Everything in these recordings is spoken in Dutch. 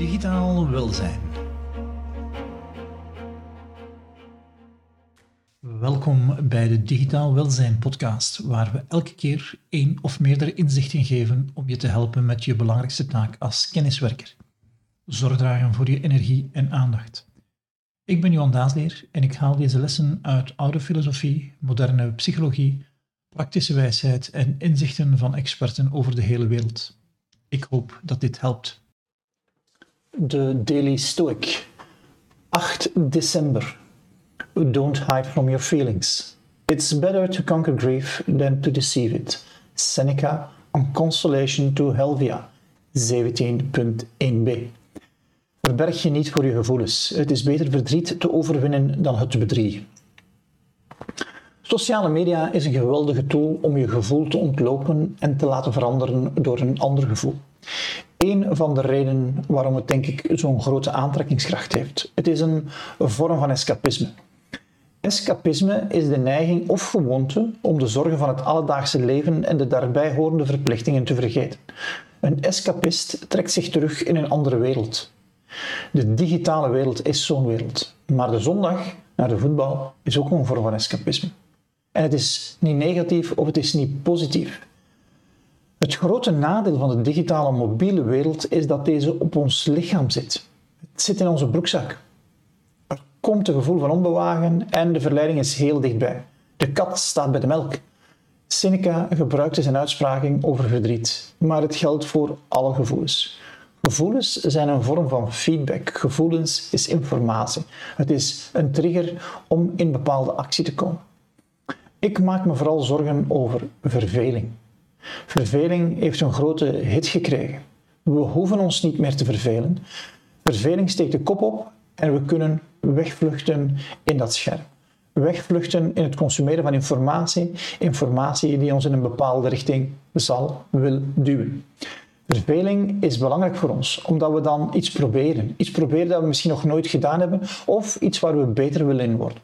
Digitaal welzijn. Welkom bij de Digitaal Welzijn podcast, waar we elke keer één of meerdere inzichten geven om je te helpen met je belangrijkste taak als kenniswerker. Zorg dragen voor je energie en aandacht. Ik ben Johan Daasleer en ik haal deze lessen uit oude filosofie, moderne psychologie, praktische wijsheid en inzichten van experten over de hele wereld. Ik hoop dat dit helpt. De Daily Stoic, 8 december. Don't hide from your feelings. It's better to conquer grief than to deceive it. Seneca on Consolation to Helvia, 17.1b. Verberg je niet voor je gevoelens. Het is beter verdriet te overwinnen dan het bedriegen. Sociale media is een geweldige tool om je gevoel te ontlopen en te laten veranderen door een ander gevoel. Een van de redenen waarom het denk ik zo'n grote aantrekkingskracht heeft. Het is een vorm van escapisme. Escapisme is de neiging of gewoonte om de zorgen van het alledaagse leven en de daarbij horende verplichtingen te vergeten. Een escapist trekt zich terug in een andere wereld. De digitale wereld is zo'n wereld. Maar de zondag naar de voetbal is ook een vorm van escapisme. En het is niet negatief of het is niet positief. Het grote nadeel van de digitale mobiele wereld is dat deze op ons lichaam zit. Het zit in onze broekzak. Er komt een gevoel van onbewagen en de verleiding is heel dichtbij. De kat staat bij de melk. Seneca gebruikte zijn uitspraking over verdriet, maar het geldt voor alle gevoelens. Gevoelens zijn een vorm van feedback. Gevoelens is informatie. Het is een trigger om in bepaalde actie te komen. Ik maak me vooral zorgen over verveling. Verveling heeft een grote hit gekregen. We hoeven ons niet meer te vervelen. Verveling steekt de kop op en we kunnen wegvluchten in dat scherm. Wegvluchten in het consumeren van informatie, informatie die ons in een bepaalde richting zal, wil duwen. Verveling is belangrijk voor ons, omdat we dan iets proberen. Iets proberen dat we misschien nog nooit gedaan hebben, of iets waar we beter willen in worden.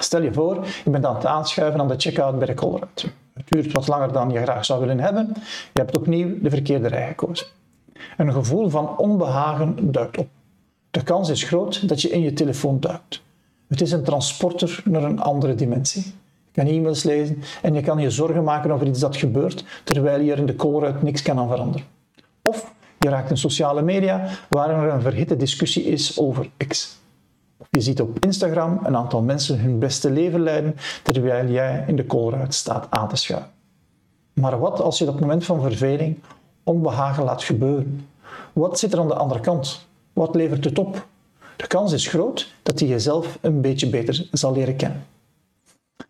Stel je voor, je bent aan het aanschuiven aan de checkout bij de Colruyt. Het duurt wat langer dan je graag zou willen hebben. Je hebt opnieuw de verkeerde rij gekozen. Een gevoel van onbehagen duikt op. De kans is groot dat je in je telefoon duikt. Het is een transporter naar een andere dimensie. Je kan e-mails lezen en je kan je zorgen maken over iets dat gebeurt, terwijl je er in de Colruyt niks kan aan veranderen. Of je raakt in sociale media waar er een verhitte discussie is over X. Je ziet op Instagram een aantal mensen hun beste leven leiden terwijl jij in de koolruit staat aan te schuiven. Maar wat als je dat moment van verveling onbehagen laat gebeuren? Wat zit er aan de andere kant? Wat levert het op? De kans is groot dat je jezelf een beetje beter zal leren kennen.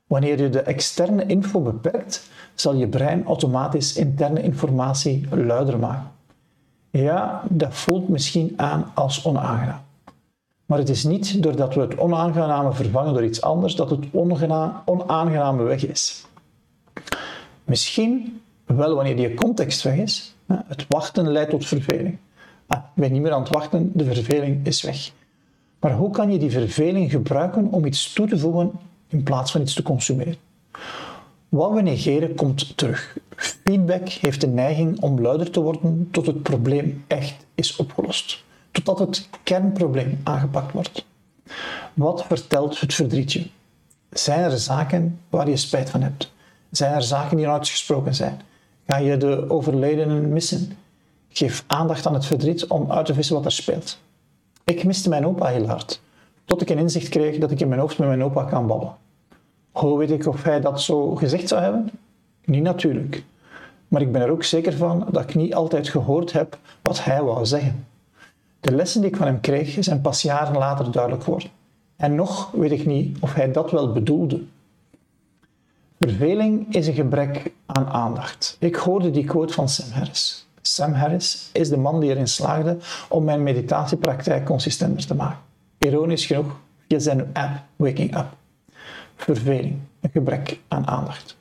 Wanneer je de externe info beperkt, zal je brein automatisch interne informatie luider maken. Ja, dat voelt misschien aan als onaangenaam. Maar het is niet doordat we het onaangename vervangen door iets anders dat het onaangename weg is. Misschien wel wanneer die context weg is. Het wachten leidt tot verveling. Ah, ik niet meer aan het wachten, de verveling is weg. Maar hoe kan je die verveling gebruiken om iets toe te voegen in plaats van iets te consumeren? Wat we negeren komt terug. Feedback heeft de neiging om luider te worden tot het probleem echt is opgelost totdat het kernprobleem aangepakt wordt. Wat vertelt het verdrietje? Zijn er zaken waar je spijt van hebt? Zijn er zaken die uitgesproken zijn? Ga je de overledenen missen? Geef aandacht aan het verdriet om uit te vissen wat er speelt. Ik miste mijn opa heel hard, tot ik een inzicht kreeg dat ik in mijn hoofd met mijn opa kan babbelen. Hoe weet ik of hij dat zo gezegd zou hebben? Niet natuurlijk. Maar ik ben er ook zeker van dat ik niet altijd gehoord heb wat hij wou zeggen. De lessen die ik van hem kreeg zijn pas jaren later duidelijk geworden. En nog weet ik niet of hij dat wel bedoelde. Verveling is een gebrek aan aandacht. Ik hoorde die quote van Sam Harris. Sam Harris is de man die erin slaagde om mijn meditatiepraktijk consistenter te maken. Ironisch genoeg via zijn app Waking Up. Verveling, een gebrek aan aandacht.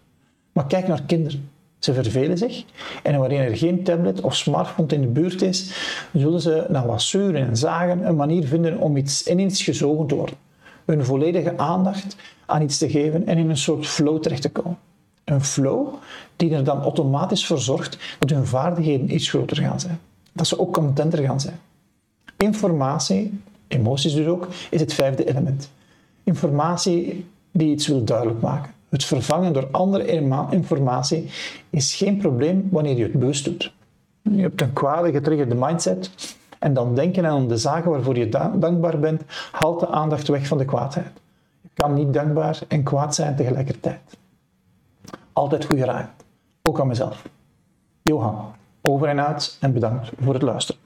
Maar kijk naar kinderen. Ze vervelen zich en wanneer er geen tablet of smartphone in de buurt is, zullen ze na wat en zagen een manier vinden om iets, in iets gezogen te worden. Hun volledige aandacht aan iets te geven en in een soort flow terecht te komen. Een flow die er dan automatisch voor zorgt dat hun vaardigheden iets groter gaan zijn. Dat ze ook contenter gaan zijn. Informatie, emoties dus ook, is het vijfde element. Informatie die iets wil duidelijk maken. Het vervangen door andere informatie is geen probleem wanneer je het bewust doet. Je hebt een kwade getriggerde mindset en dan denken aan de zaken waarvoor je dankbaar bent, haalt de aandacht weg van de kwaadheid. Je kan niet dankbaar en kwaad zijn tegelijkertijd. Altijd goede raad, ook aan mezelf. Johan, over en uit en bedankt voor het luisteren.